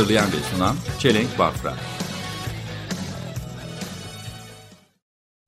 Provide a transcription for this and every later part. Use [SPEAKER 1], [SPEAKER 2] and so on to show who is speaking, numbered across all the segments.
[SPEAKER 1] Hazırlayan ve sunan Çelenk Bafra.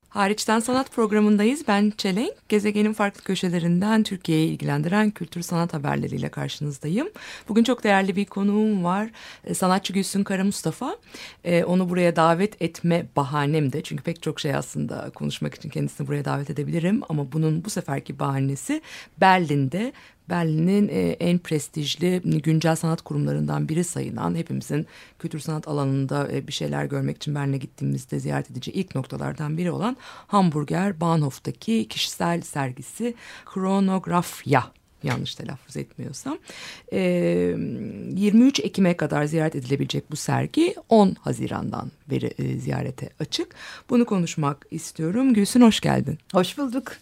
[SPEAKER 2] Hariçten Sanat programındayız. Ben Çelenk. Gezegenin farklı köşelerinden Türkiye'yi ilgilendiren kültür sanat haberleriyle karşınızdayım. Bugün çok değerli bir konuğum var. E, Sanatçı Gülsün Kara Mustafa. E, Onu buraya davet etme bahanem de. Çünkü pek çok şey aslında konuşmak için kendisini buraya davet edebilirim. Ama bunun bu seferki bahanesi Berlin'de Berlin'in e, en prestijli güncel sanat kurumlarından biri sayılan hepimizin kültür sanat alanında e, bir şeyler görmek için Berlin'e gittiğimizde ziyaret edici ilk noktalardan biri olan Hamburger Bahnhof'taki kişisel sergisi Kronografya yanlış telaffuz etmiyorsam. E, 23 Ekim'e kadar ziyaret edilebilecek bu sergi 10 Haziran'dan beri e, ziyarete açık. Bunu konuşmak istiyorum. Gülsün hoş geldin.
[SPEAKER 3] Hoş bulduk.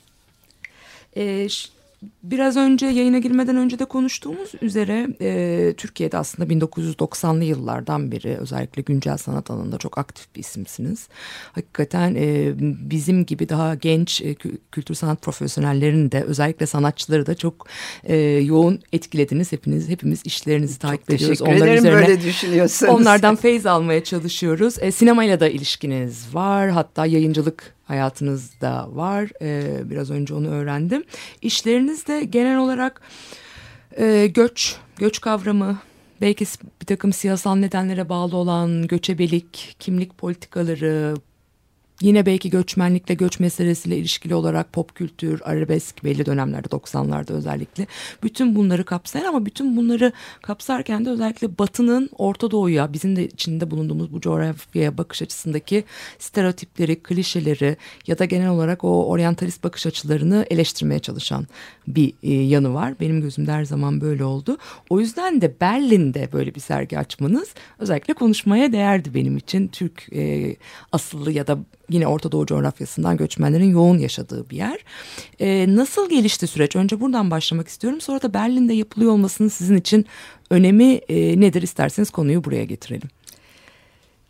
[SPEAKER 2] Ş- biraz önce yayına girmeden önce de konuştuğumuz üzere e, Türkiye'de aslında 1990'lı yıllardan beri özellikle güncel sanat alanında çok aktif bir isimsiniz. Hakikaten e, bizim gibi daha genç e, kü- kültür sanat profesyonellerini de özellikle sanatçıları da çok e, yoğun etkilediniz. Hepiniz hepimiz işlerinizi takip ediyoruz.
[SPEAKER 3] Teşekkür ederim böyle düşünüyorsanız.
[SPEAKER 2] Onlardan feyz almaya çalışıyoruz. E, sinemayla da ilişkiniz var. Hatta yayıncılık hayatınız da var. E, biraz önce onu öğrendim. İşleriniz de genel olarak e, göç, göç kavramı, belki bir takım siyasal nedenlere bağlı olan göçebelik, kimlik politikaları, Yine belki göçmenlikle göç meselesiyle ilişkili olarak pop kültür, arabesk belli dönemlerde 90'larda özellikle bütün bunları kapsayan ama bütün bunları kapsarken de özellikle Batı'nın Orta Doğu'ya bizim de içinde bulunduğumuz bu coğrafyaya bakış açısındaki stereotipleri, klişeleri ya da genel olarak o oryantalist bakış açılarını eleştirmeye çalışan bir e, yanı var. Benim gözümde her zaman böyle oldu. O yüzden de Berlin'de böyle bir sergi açmanız özellikle konuşmaya değerdi benim için. Türk e, asıllı ya da yine Orta Doğu coğrafyasından göçmenlerin yoğun yaşadığı bir yer. E, nasıl gelişti süreç? Önce buradan başlamak istiyorum. Sonra da Berlin'de yapılıyor olmasının sizin için önemi e, nedir? İsterseniz konuyu buraya getirelim.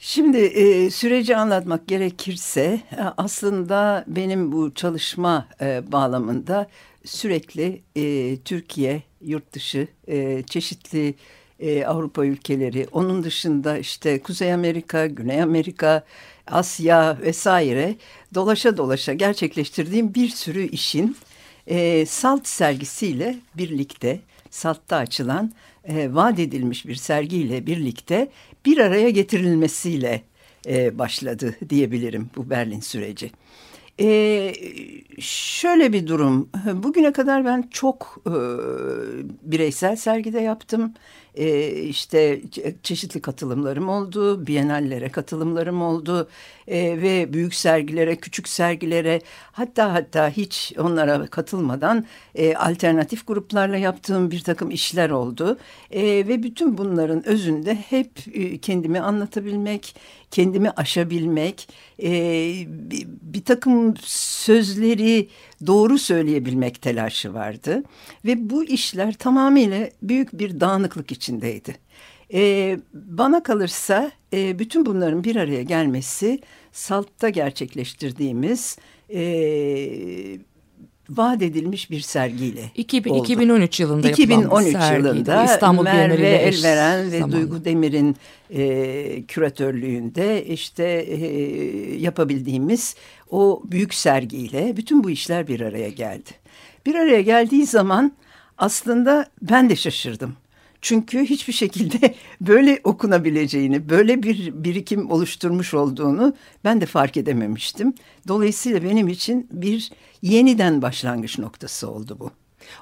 [SPEAKER 3] Şimdi e, süreci anlatmak gerekirse e, aslında benim bu çalışma e, bağlamında sürekli e, Türkiye, yurt dışı, e, çeşitli e, Avrupa ülkeleri, onun dışında işte Kuzey Amerika, Güney Amerika, Asya vesaire dolaşa dolaşa gerçekleştirdiğim bir sürü işin e, Salt sergisiyle birlikte Salt'ta açılan e, vaat edilmiş bir sergiyle birlikte bir araya getirilmesiyle e, başladı diyebilirim bu Berlin süreci. E, şöyle bir durum. Bugüne kadar ben çok e, bireysel sergide yaptım. E, işte çe- çeşitli katılımlarım oldu. Bienallere katılımlarım oldu. E, ve büyük sergilere, küçük sergilere hatta hatta hiç onlara katılmadan e, alternatif gruplarla yaptığım bir takım işler oldu. E, ve bütün bunların özünde hep e, kendimi anlatabilmek, kendimi aşabilmek, e, bir, bir takım sözleri doğru söyleyebilmek telaşı vardı. Ve bu işler tamamıyla büyük bir dağınıklık içindeydi. E, bana kalırsa e, bütün bunların bir araya gelmesi Salt'ta gerçekleştirdiğimiz e, vaat edilmiş bir sergiyle
[SPEAKER 2] 2000,
[SPEAKER 3] oldu.
[SPEAKER 2] 2013 yılında yapılan bir
[SPEAKER 3] 2013
[SPEAKER 2] sergiydi.
[SPEAKER 3] yılında
[SPEAKER 2] İstanbul
[SPEAKER 3] Merve Elveren ve
[SPEAKER 2] zamanlı.
[SPEAKER 3] Duygu Demir'in e, küratörlüğünde işte e, yapabildiğimiz o büyük sergiyle bütün bu işler bir araya geldi. Bir araya geldiği zaman aslında ben de şaşırdım. Çünkü hiçbir şekilde böyle okunabileceğini, böyle bir birikim oluşturmuş olduğunu ben de fark edememiştim. Dolayısıyla benim için bir yeniden başlangıç noktası oldu bu.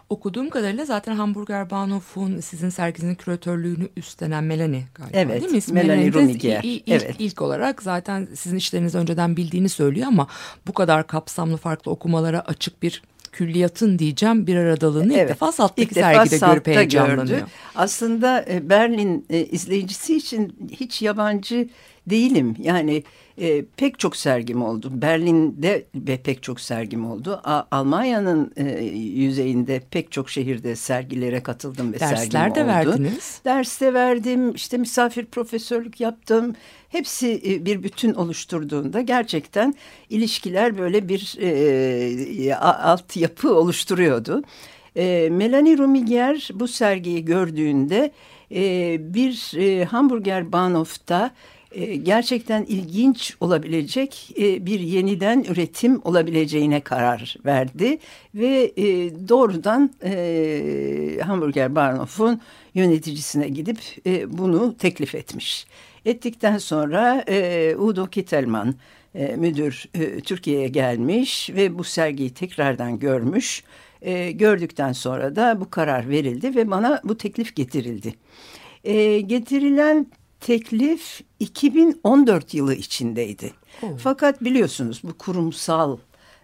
[SPEAKER 2] Okuduğum kadarıyla zaten Hamburger Bahnhof'un sizin serginizin küratörlüğünü üstlenen Melanie galiba
[SPEAKER 3] Evet,
[SPEAKER 2] değil mi? İsmi
[SPEAKER 3] Melanie
[SPEAKER 2] i- ilk,
[SPEAKER 3] evet.
[SPEAKER 2] ilk olarak zaten sizin işlerinizi önceden bildiğini söylüyor ama bu kadar kapsamlı farklı okumalara açık bir külliyatın diyeceğim bir aradalığını ilk
[SPEAKER 3] Evet,
[SPEAKER 2] defa Salt'taki
[SPEAKER 3] ilk defa
[SPEAKER 2] sergide görüp
[SPEAKER 3] Salt'ta
[SPEAKER 2] heyecanlanıyor.
[SPEAKER 3] gördü. Aslında e, Berlin e, izleyicisi için hiç yabancı değilim. Yani e, pek çok sergim oldu. Berlin'de ve pek çok sergim oldu. A- Almanya'nın e, yüzeyinde pek çok şehirde sergilere katıldım ve sergim
[SPEAKER 2] Dersler de
[SPEAKER 3] oldu.
[SPEAKER 2] verdiniz.
[SPEAKER 3] Ders de verdim, işte misafir profesörlük yaptım. Hepsi e, bir bütün oluşturduğunda gerçekten ilişkiler böyle bir e, a- altyapı oluşturuyordu. E, Melanie Rumiger bu sergiyi gördüğünde e, bir e, hamburger Bahnhof'ta e, gerçekten ilginç olabilecek e, bir yeniden üretim olabileceğine karar verdi ve e, doğrudan Hamburger Bahnhof'un yöneticisine gidip bunu teklif etmiş. Ettikten sonra Udo Kittelman müdür Türkiye'ye gelmiş ve bu sergiyi tekrardan görmüş. Gördükten sonra da bu karar verildi ve bana bu teklif getirildi. E, getirilen teklif 2014 yılı içindeydi. Fakat biliyorsunuz bu kurumsal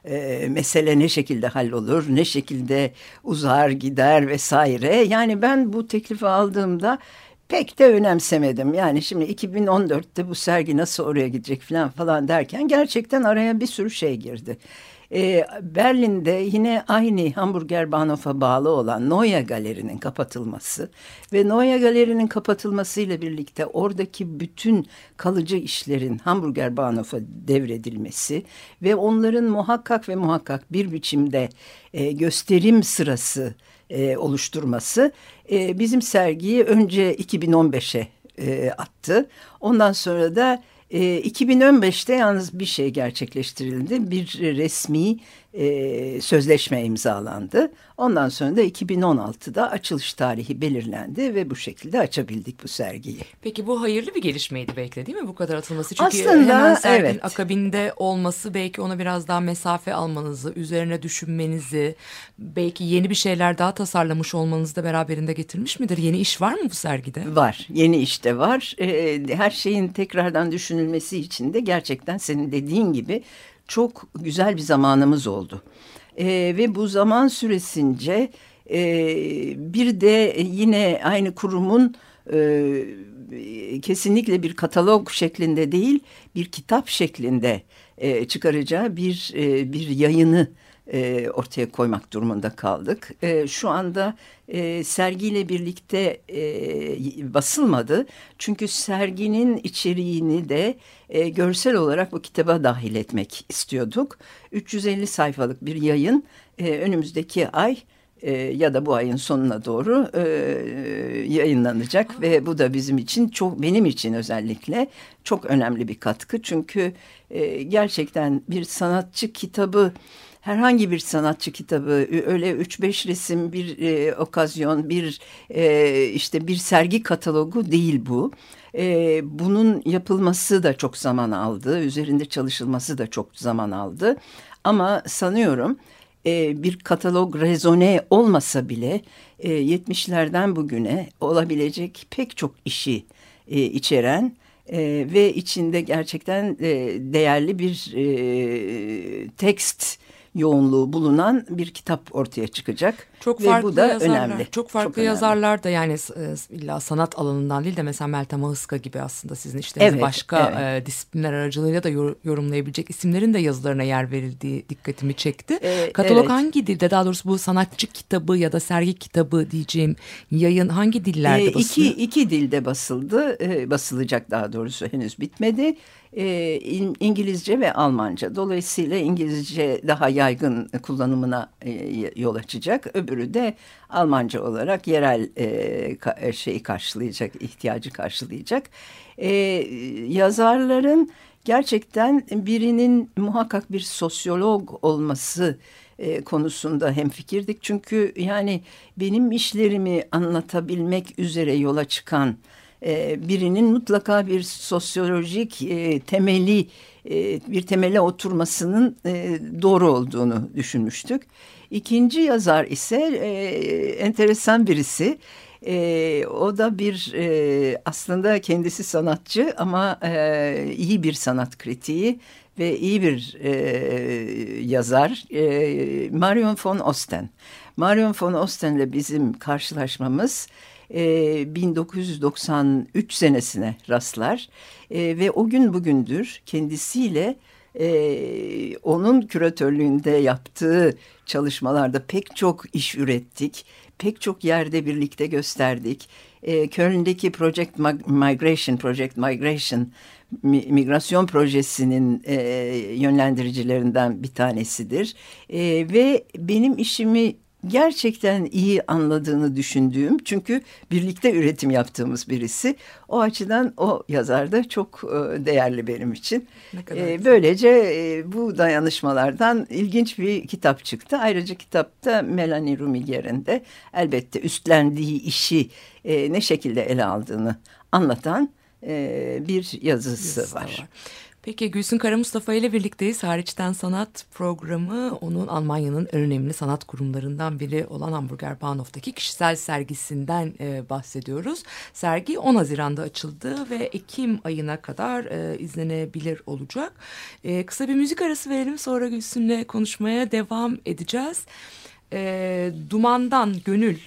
[SPEAKER 3] e, mesele ne şekilde hallolur, ne şekilde uzar gider vesaire. Yani ben bu teklifi aldığımda pek de önemsemedim. Yani şimdi 2014'te bu sergi nasıl oraya gidecek falan falan derken gerçekten araya bir sürü şey girdi. Ee, Berlin'de yine aynı Hamburger Bahnhof'a bağlı olan Neue Galeri'nin kapatılması ve Neue Galeri'nin kapatılmasıyla birlikte oradaki bütün kalıcı işlerin Hamburger Bahnhof'a devredilmesi ve onların muhakkak ve muhakkak bir biçimde e, gösterim sırası e, oluşturması e, bizim sergiyi önce 2015'e e, attı. Ondan sonra da e, 2015'te yalnız bir şey gerçekleştirildi. Bir resmi e, sözleşme imzalandı. Ondan sonra da 2016'da açılış tarihi belirlendi ve bu şekilde açabildik bu sergiyi.
[SPEAKER 2] Peki bu hayırlı bir gelişmeydi belki de değil mi bu kadar atılması? Çünkü
[SPEAKER 3] Aslında,
[SPEAKER 2] hemen serginin
[SPEAKER 3] evet.
[SPEAKER 2] akabinde olması belki ona biraz daha mesafe almanızı, üzerine düşünmenizi, belki yeni bir şeyler daha tasarlamış olmanızı da beraberinde getirmiş midir? Yeni iş var mı bu sergide?
[SPEAKER 3] Var, yeni işte var. Ee, her şeyin tekrardan düşünülmesi için de gerçekten senin dediğin gibi çok güzel bir zamanımız oldu. Ee, ve bu zaman süresince e, bir de yine aynı kurumun e, kesinlikle bir katalog şeklinde değil, bir kitap şeklinde e, çıkaracağı bir e, bir yayını e, ortaya koymak durumunda kaldık. E, şu anda e, sergiyle birlikte e, basılmadı. Çünkü serginin içeriğini de e, görsel olarak bu kitaba dahil etmek istiyorduk. 350 sayfalık bir yayın e, önümüzdeki ay e, ya da bu ayın sonuna doğru e, yayınlanacak ve bu da bizim için çok benim için özellikle çok önemli bir katkı çünkü e, gerçekten bir sanatçı kitabı herhangi bir sanatçı kitabı öyle 3-5 resim bir e, okazyon bir e, işte bir sergi katalogu değil bu. E, bunun yapılması da çok zaman aldı üzerinde çalışılması da çok zaman aldı ama sanıyorum e, bir katalog rezone olmasa bile e, 70'lerden bugüne olabilecek pek çok işi e, içeren e, ve içinde gerçekten e, değerli bir e, tekst yoğunluğu bulunan bir kitap ortaya çıkacak.
[SPEAKER 2] Çok
[SPEAKER 3] Ve
[SPEAKER 2] farklı
[SPEAKER 3] bu da
[SPEAKER 2] yazarlar.
[SPEAKER 3] önemli.
[SPEAKER 2] Çok farklı
[SPEAKER 3] önemli.
[SPEAKER 2] yazarlar da yani e, illa sanat alanından değil de mesela Meltem Ahıska gibi aslında sizin işleriniz
[SPEAKER 3] Evet,
[SPEAKER 2] başka
[SPEAKER 3] evet.
[SPEAKER 2] e, disiplinler aracılığıyla da yor- yorumlayabilecek isimlerin de yazılarına yer verildiği dikkatimi çekti.
[SPEAKER 3] Ee,
[SPEAKER 2] Katalog
[SPEAKER 3] evet.
[SPEAKER 2] hangi dilde daha doğrusu bu sanatçı kitabı ya da sergi kitabı diyeceğim yayın hangi dillerde
[SPEAKER 3] E,
[SPEAKER 2] basılıyor?
[SPEAKER 3] iki, iki dilde basıldı, e, basılacak daha doğrusu henüz bitmedi. E, İn- İngilizce ve Almanca. Dolayısıyla İngilizce daha yaygın kullanımına e, yol açacak. Öbürü de Almanca olarak yerel e, ka- şeyi karşılayacak, ihtiyacı karşılayacak. E, yazarların gerçekten birinin muhakkak bir sosyolog olması e, konusunda hemfikirdik. Çünkü yani benim işlerimi anlatabilmek üzere yola çıkan e, birinin mutlaka bir sosyolojik e, temeli e, bir temele oturmasının doğru olduğunu düşünmüştük. İkinci yazar ise enteresan birisi. E, o da bir e, aslında kendisi sanatçı ama e, iyi bir sanat kritiği ve iyi bir e, yazar e, Marion von Osten. Marion von Osten'le bizim karşılaşmamız 1993 senesine rastlar E, ve o gün bugündür kendisiyle e, onun küratörlüğünde yaptığı çalışmalarda pek çok iş ürettik. Pek çok yerde birlikte gösterdik. E, Köln'deki Project Migration, Project Migration mi- migrasyon projesinin e, yönlendiricilerinden bir tanesidir. E, ve benim işimi gerçekten iyi anladığını düşündüğüm çünkü birlikte üretim yaptığımız birisi. O açıdan o yazar da çok e, değerli benim için. E, böylece e, bu dayanışmalardan ilginç bir kitap çıktı. Ayrıca kitapta Melanie Rumiger'in de elbette üstlendiği işi e, ne şekilde ele aldığını anlatan bir yazısı,
[SPEAKER 2] yazısı da
[SPEAKER 3] var.
[SPEAKER 2] Peki Gülsün Kara Mustafa ile birlikteyiz. Hariçten Sanat programı onun Almanya'nın en önemli sanat kurumlarından biri olan Hamburger Bahnhof'taki kişisel sergisinden e, bahsediyoruz. Sergi 10 Haziran'da açıldı ve Ekim ayına kadar e, izlenebilir olacak. E, kısa bir müzik arası verelim sonra Gülsün'le konuşmaya devam edeceğiz. E, Dumandan Gönül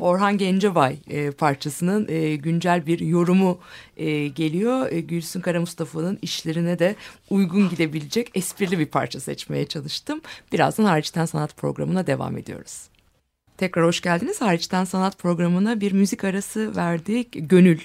[SPEAKER 2] Orhan Gencebay e, parçasının e, güncel bir yorumu e, geliyor. E, Gülsün Kara Mustafa'nın işlerine de uygun gidebilecek esprili bir parça seçmeye çalıştım. Birazdan Hariçten Sanat programına devam ediyoruz. Tekrar hoş geldiniz. Hariçten Sanat programına bir müzik arası verdik. Gönül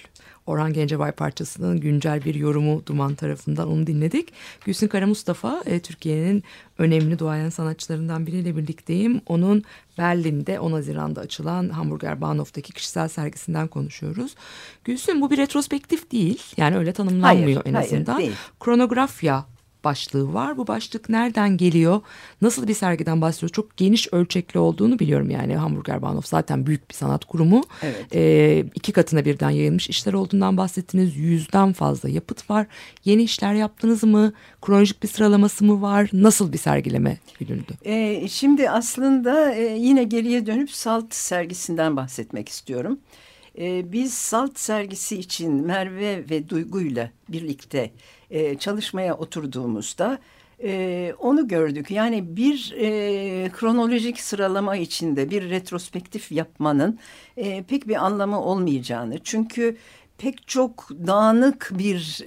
[SPEAKER 2] Orhan Gencebay parçasının güncel bir yorumu Duman tarafından onu dinledik. Gülsün Kara Mustafa e, Türkiye'nin önemli duayen sanatçılarından biriyle birlikteyim. Onun Berlin'de 10 Haziran'da açılan Hamburger Bahnhof'taki kişisel sergisinden konuşuyoruz. Gülsün bu bir retrospektif değil. Yani öyle tanımlanmıyor
[SPEAKER 3] Hayır,
[SPEAKER 2] en
[SPEAKER 3] hayır,
[SPEAKER 2] azından.
[SPEAKER 3] değil.
[SPEAKER 2] Kronografya başlığı var. Bu başlık nereden geliyor? Nasıl bir sergiden bahsediyoruz? Çok geniş ölçekli olduğunu biliyorum yani. Hamburger Bahnhof zaten büyük bir sanat kurumu.
[SPEAKER 3] Evet.
[SPEAKER 2] Ee, iki katına birden yayılmış işler olduğundan bahsettiniz. Yüzden fazla yapıt var. Yeni işler yaptınız mı? Kronolojik bir sıralaması mı var? Nasıl bir sergileme gülündü?
[SPEAKER 3] E, şimdi aslında e, yine geriye dönüp Salt sergisinden bahsetmek istiyorum. E, biz Salt sergisi için Merve ve Duygu'yla birlikte e, çalışmaya oturduğumuzda e, onu gördük. Yani bir e, kronolojik sıralama içinde bir retrospektif yapmanın pek bir anlamı olmayacağını. Çünkü pek çok dağınık bir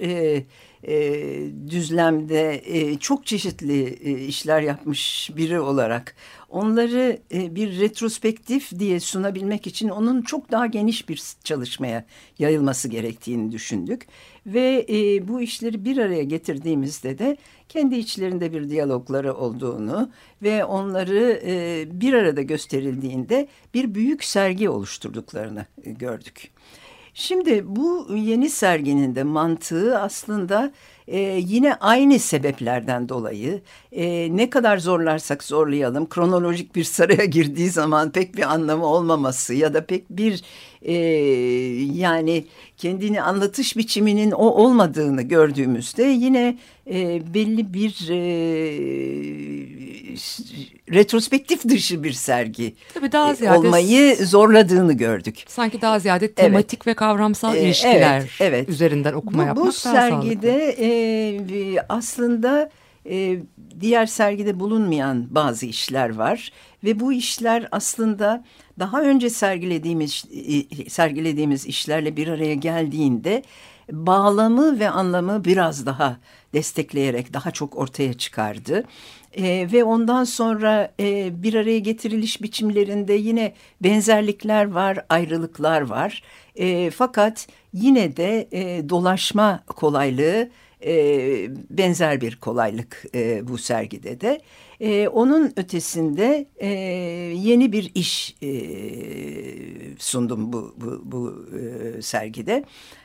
[SPEAKER 3] e, düzlemde e, çok çeşitli e, işler yapmış biri olarak onları e, bir retrospektif diye sunabilmek için onun çok daha geniş bir çalışmaya yayılması gerektiğini düşündük ve e, bu işleri bir araya getirdiğimizde de kendi içlerinde bir diyalogları olduğunu ve onları e, bir arada gösterildiğinde bir büyük sergi oluşturduklarını e, gördük. Şimdi bu yeni serginin de mantığı aslında e, yine aynı sebeplerden dolayı e, ne kadar zorlarsak zorlayalım kronolojik bir sıraya girdiği zaman pek bir anlamı olmaması ya da pek bir e, yani kendini anlatış biçiminin o olmadığını gördüğümüzde yine e, belli bir e, retrospektif dışı bir sergi
[SPEAKER 2] Tabii daha
[SPEAKER 3] e,
[SPEAKER 2] ziyade
[SPEAKER 3] olmayı zorladığını gördük.
[SPEAKER 2] sanki daha ziyade tematik ve kavramsal
[SPEAKER 3] Ee,
[SPEAKER 2] ilişkiler
[SPEAKER 3] evet, evet.
[SPEAKER 2] üzerinden okuma
[SPEAKER 3] bu,
[SPEAKER 2] yapmak
[SPEAKER 3] bu
[SPEAKER 2] daha sağlıklı.
[SPEAKER 3] sergide e, bir- aslında e, diğer sergide bulunmayan bazı işler var ve bu işler aslında daha önce sergilediğimiz e, sergilediğimiz işlerle bir araya geldiğinde bağlamı ve anlamı biraz daha destekleyerek daha çok ortaya çıkardı. E, ve ondan sonra e, bir araya getiriliş biçimlerinde yine benzerlikler var, ayrılıklar var. E, fakat yine de e, dolaşma kolaylığı e, benzer bir kolaylık e, bu sergide de. E, onun ötesinde e, yeni bir iş e, sundum bu, bu, bu e, sergide.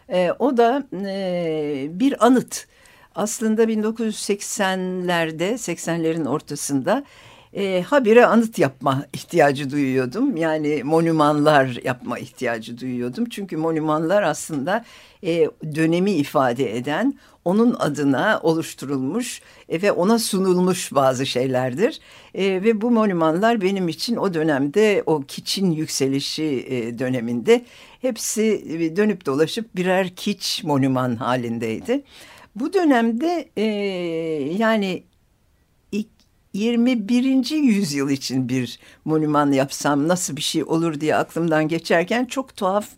[SPEAKER 3] E, o da e, bir anıt. Aslında 1980'lerde, 80'lerin ortasında e, habire anıt yapma ihtiyacı duyuyordum. Yani monümanlar yapma ihtiyacı duyuyordum. Çünkü monümanlar aslında e, dönemi ifade eden, onun adına oluşturulmuş e, ve ona sunulmuş bazı şeylerdir. E, ve bu monümanlar benim için o dönemde o kiçin yükselişi e, döneminde hepsi e, dönüp dolaşıp birer kiç monüman halindeydi. Bu dönemde e, yani ilk 21. yüzyıl için bir monuman yapsam nasıl bir şey olur diye aklımdan geçerken çok tuhaf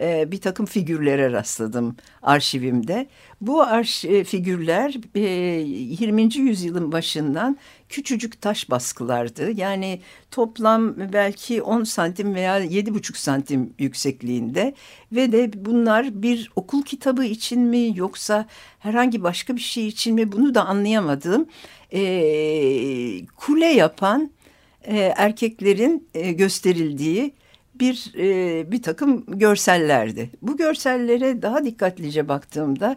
[SPEAKER 3] e, bir takım figürlere rastladım arşivimde. Bu arş e, figürler e, 20. yüzyılın başından küçücük taş baskılardı. Yani toplam belki 10 santim veya 7,5 santim yüksekliğinde ve de bunlar bir okul kitabı için mi yoksa herhangi başka bir şey için mi bunu da anlayamadım. E, kule yapan e, erkeklerin e, gösterildiği bir e, bir takım görsellerdi. Bu görsellere daha dikkatlice baktığımda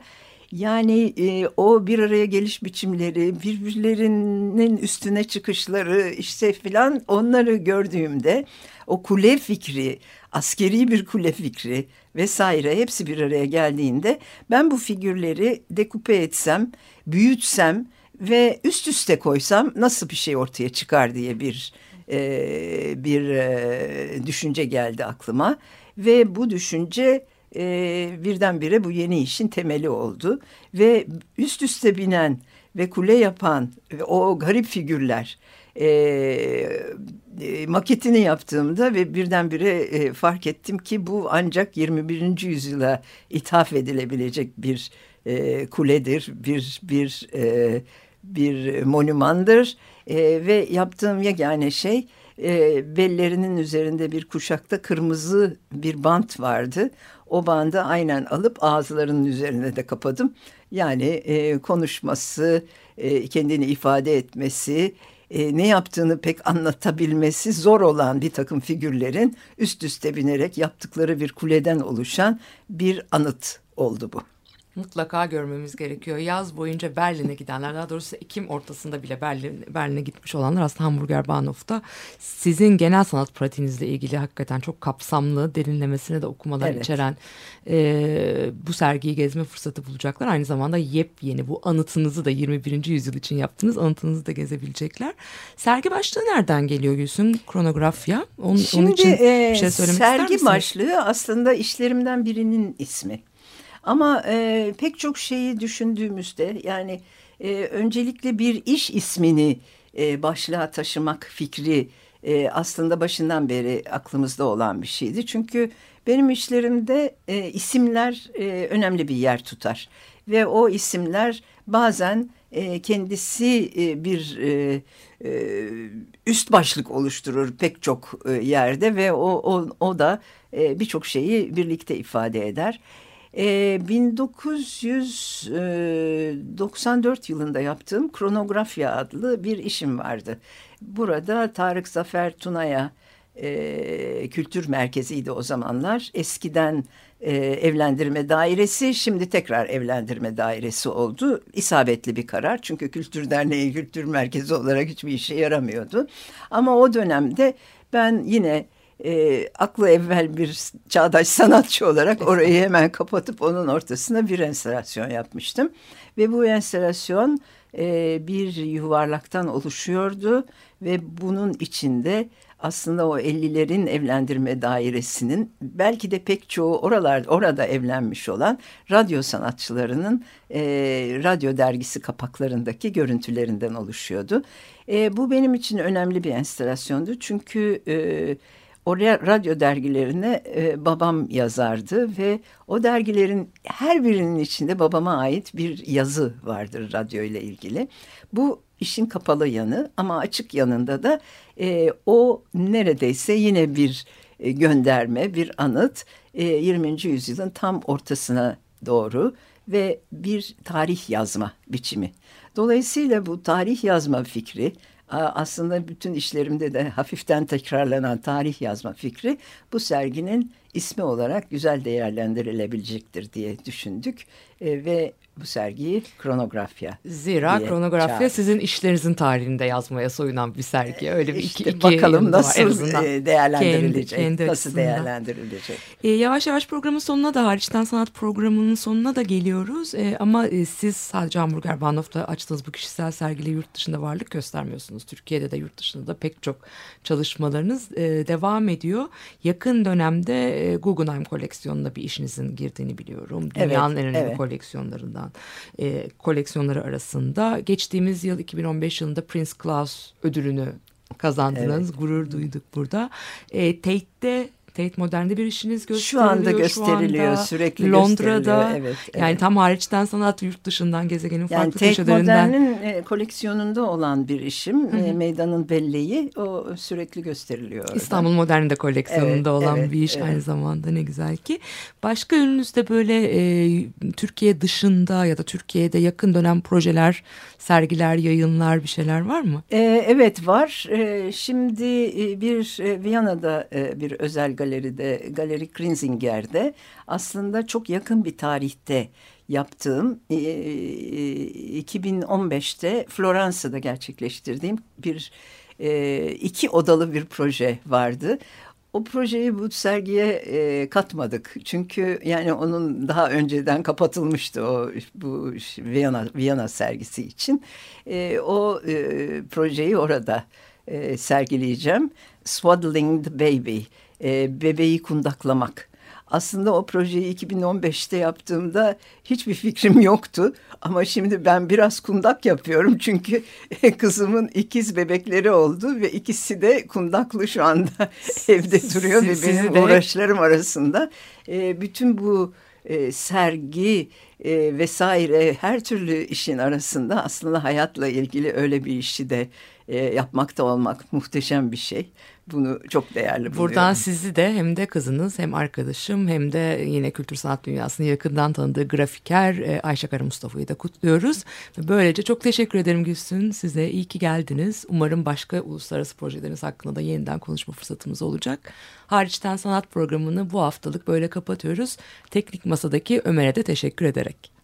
[SPEAKER 3] yani e, o bir araya geliş biçimleri, birbirlerinin üstüne çıkışları işte filan onları gördüğümde o kule fikri, askeri bir kule fikri vesaire hepsi bir araya geldiğinde ben bu figürleri dekupe etsem, büyütsem ve üst üste koysam nasıl bir şey ortaya çıkar diye bir e, bir e, düşünce geldi aklıma ve bu düşünce e, birdenbire bu yeni işin temeli oldu ve üst üste binen ve kule yapan ve o garip figürler e, maketini yaptığımda ve birdenbire e, fark ettim ki bu ancak 21. yüzyıla ithaf edilebilecek bir e, kuledir, bir bir e, bir monumandır e, ve yaptığım yegane şey e, bellerinin üzerinde bir kuşakta kırmızı bir bant vardı. O bandı aynen alıp ağızlarının üzerine de kapadım. Yani e, konuşması, e, kendini ifade etmesi, e, ne yaptığını pek anlatabilmesi zor olan bir takım figürlerin üst üste binerek yaptıkları bir kuleden oluşan bir anıt oldu bu
[SPEAKER 2] mutlaka görmemiz gerekiyor. Yaz boyunca Berlin'e gidenler, daha doğrusu Ekim ortasında bile Berlin, Berlin'e gitmiş olanlar aslında Hamburger Bahnhof'ta sizin genel sanat pratiğinizle ilgili hakikaten çok kapsamlı, derinlemesine de okumalar evet. içeren e, bu sergiyi gezme fırsatı bulacaklar. Aynı zamanda yepyeni bu anıtınızı da 21. yüzyıl için yaptığınız anıtınızı da gezebilecekler. Sergi başlığı nereden geliyor Gülsün? Kronografya. Onun,
[SPEAKER 3] Şimdi,
[SPEAKER 2] onun için e, bir şey söylemek
[SPEAKER 3] sergi başlığı aslında işlerimden birinin ismi. Ama e, pek çok şeyi düşündüğümüzde yani e, öncelikle bir iş ismini e, başlığa taşımak fikri e, aslında başından beri aklımızda olan bir şeydi. Çünkü benim işlerimde e, isimler e, önemli bir yer tutar. Ve o isimler bazen e, kendisi e, bir e, e, üst başlık oluşturur pek çok e, yerde ve o, o, o da e, birçok şeyi birlikte ifade eder. E, 1994 yılında yaptığım Kronografya adlı bir işim vardı. Burada Tarık Zafer Tuna'ya e, kültür merkeziydi o zamanlar. Eskiden e, evlendirme dairesi şimdi tekrar evlendirme dairesi oldu. İsabetli bir karar çünkü Kültür Derneği kültür merkezi olarak hiçbir işe yaramıyordu. Ama o dönemde ben yine e, aklı evvel bir çağdaş sanatçı olarak orayı hemen kapatıp onun ortasına bir enstelasyon yapmıştım. Ve bu enstelasyon e, bir yuvarlaktan oluşuyordu ve bunun içinde aslında o 50'lerin evlendirme dairesinin belki de pek çoğu oralar orada evlenmiş olan radyo sanatçılarının e, radyo dergisi kapaklarındaki görüntülerinden oluşuyordu. E, bu benim için önemli bir enstalasyondu çünkü e, Oraya radyo dergilerine e, babam yazardı ve o dergilerin her birinin içinde babama ait bir yazı vardır radyo ile ilgili. Bu işin kapalı yanı ama açık yanında da e, o neredeyse yine bir e, gönderme, bir anıt e, 20. yüzyılın tam ortasına doğru ve bir tarih yazma biçimi. Dolayısıyla bu tarih yazma fikri aslında bütün işlerimde de hafiften tekrarlanan tarih yazma fikri bu serginin ismi olarak güzel değerlendirilebilecektir diye düşündük. E, ve bu sergiyi kronografya.
[SPEAKER 2] Zira kronografya çağırdık. sizin işlerinizin tarihinde yazmaya soyunan bir sergi. Öyle bir
[SPEAKER 3] işte iki, bakalım nasıl e, değerlendirilecek. Kendi, kendi nasıl değerlendirilecek.
[SPEAKER 2] E, yavaş yavaş programın sonuna da hariçten sanat programının sonuna da geliyoruz. E, ama e, siz sadece Hamburger Bahnhof'ta açtığınız bu kişisel sergiyle yurt dışında varlık göstermiyorsunuz. Türkiye'de de yurt dışında da pek çok çalışmalarınız e, devam ediyor. Yakın dönemde e, Guggenheim koleksiyonuna bir işinizin girdiğini biliyorum.
[SPEAKER 3] Evet,
[SPEAKER 2] Dünyanın en önemli
[SPEAKER 3] evet.
[SPEAKER 2] koleksiyonlarından e, koleksiyonları arasında. Geçtiğimiz yıl 2015 yılında Prince Claus ödülünü kazandınız. Gurur duyduk burada. E, Tate'de Tate Modern'de bir işiniz gösteriliyor.
[SPEAKER 3] Şu anda
[SPEAKER 2] Şu
[SPEAKER 3] gösteriliyor,
[SPEAKER 2] anda
[SPEAKER 3] sürekli
[SPEAKER 2] Londra'da.
[SPEAKER 3] gösteriliyor, evet,
[SPEAKER 2] Yani
[SPEAKER 3] evet.
[SPEAKER 2] tam hariçten sanat yurt dışından gezegenin
[SPEAKER 3] Yani
[SPEAKER 2] farklı
[SPEAKER 3] Tate
[SPEAKER 2] köşelerinden.
[SPEAKER 3] Modern'in e, koleksiyonunda olan bir işim. E, Meydanın Belleği o sürekli gösteriliyor orada.
[SPEAKER 2] İstanbul Modern'de koleksiyonunda
[SPEAKER 3] Evet,
[SPEAKER 2] olan
[SPEAKER 3] evet,
[SPEAKER 2] bir iş
[SPEAKER 3] evet.
[SPEAKER 2] aynı zamanda ne güzel ki. Başka önünüzde böyle e, Türkiye dışında ya da Türkiye'de yakın dönem projeler, sergiler, yayınlar bir şeyler var mı?
[SPEAKER 3] E, evet var. E, şimdi e, bir e, Viyana'da e, bir özel galeride, Galeri Krinzinger'de aslında çok yakın bir tarihte yaptığım e, e, 2015'te Floransa'da gerçekleştirdiğim bir e, iki odalı bir proje vardı. O projeyi bu sergiye e, katmadık. Çünkü yani onun daha önceden kapatılmıştı o bu Viyana, Viyana sergisi için. E, o e, projeyi orada e, sergileyeceğim. Swaddling the Baby, e, bebeği kundaklamak. Aslında o projeyi 2015'te yaptığımda hiçbir fikrim yoktu. Ama şimdi ben biraz kundak yapıyorum çünkü kızımın ikiz bebekleri oldu ve ikisi de kundaklı şu anda evde duruyor ve
[SPEAKER 2] Siz-
[SPEAKER 3] benim
[SPEAKER 2] sizi de-
[SPEAKER 3] uğraşlarım arasında. E, bütün bu e, sergi e, vesaire her türlü işin arasında aslında hayatla ilgili öyle bir işi de e, yapmakta olmak muhteşem bir şey. Bunu çok değerli buluyorum.
[SPEAKER 2] Buradan sizi de hem de kızınız hem arkadaşım hem de yine kültür sanat dünyasını yakından tanıdığı grafiker e, Ayşe Kara Mustafa'yı da kutluyoruz. Ve böylece çok teşekkür ederim Gülsün. Size iyi ki geldiniz. Umarım başka uluslararası projeleriniz hakkında da yeniden konuşma fırsatımız olacak. Hariçten Sanat programını bu haftalık böyle kapatıyoruz. Teknik Masa'daki Ömer'e de teşekkür ederek.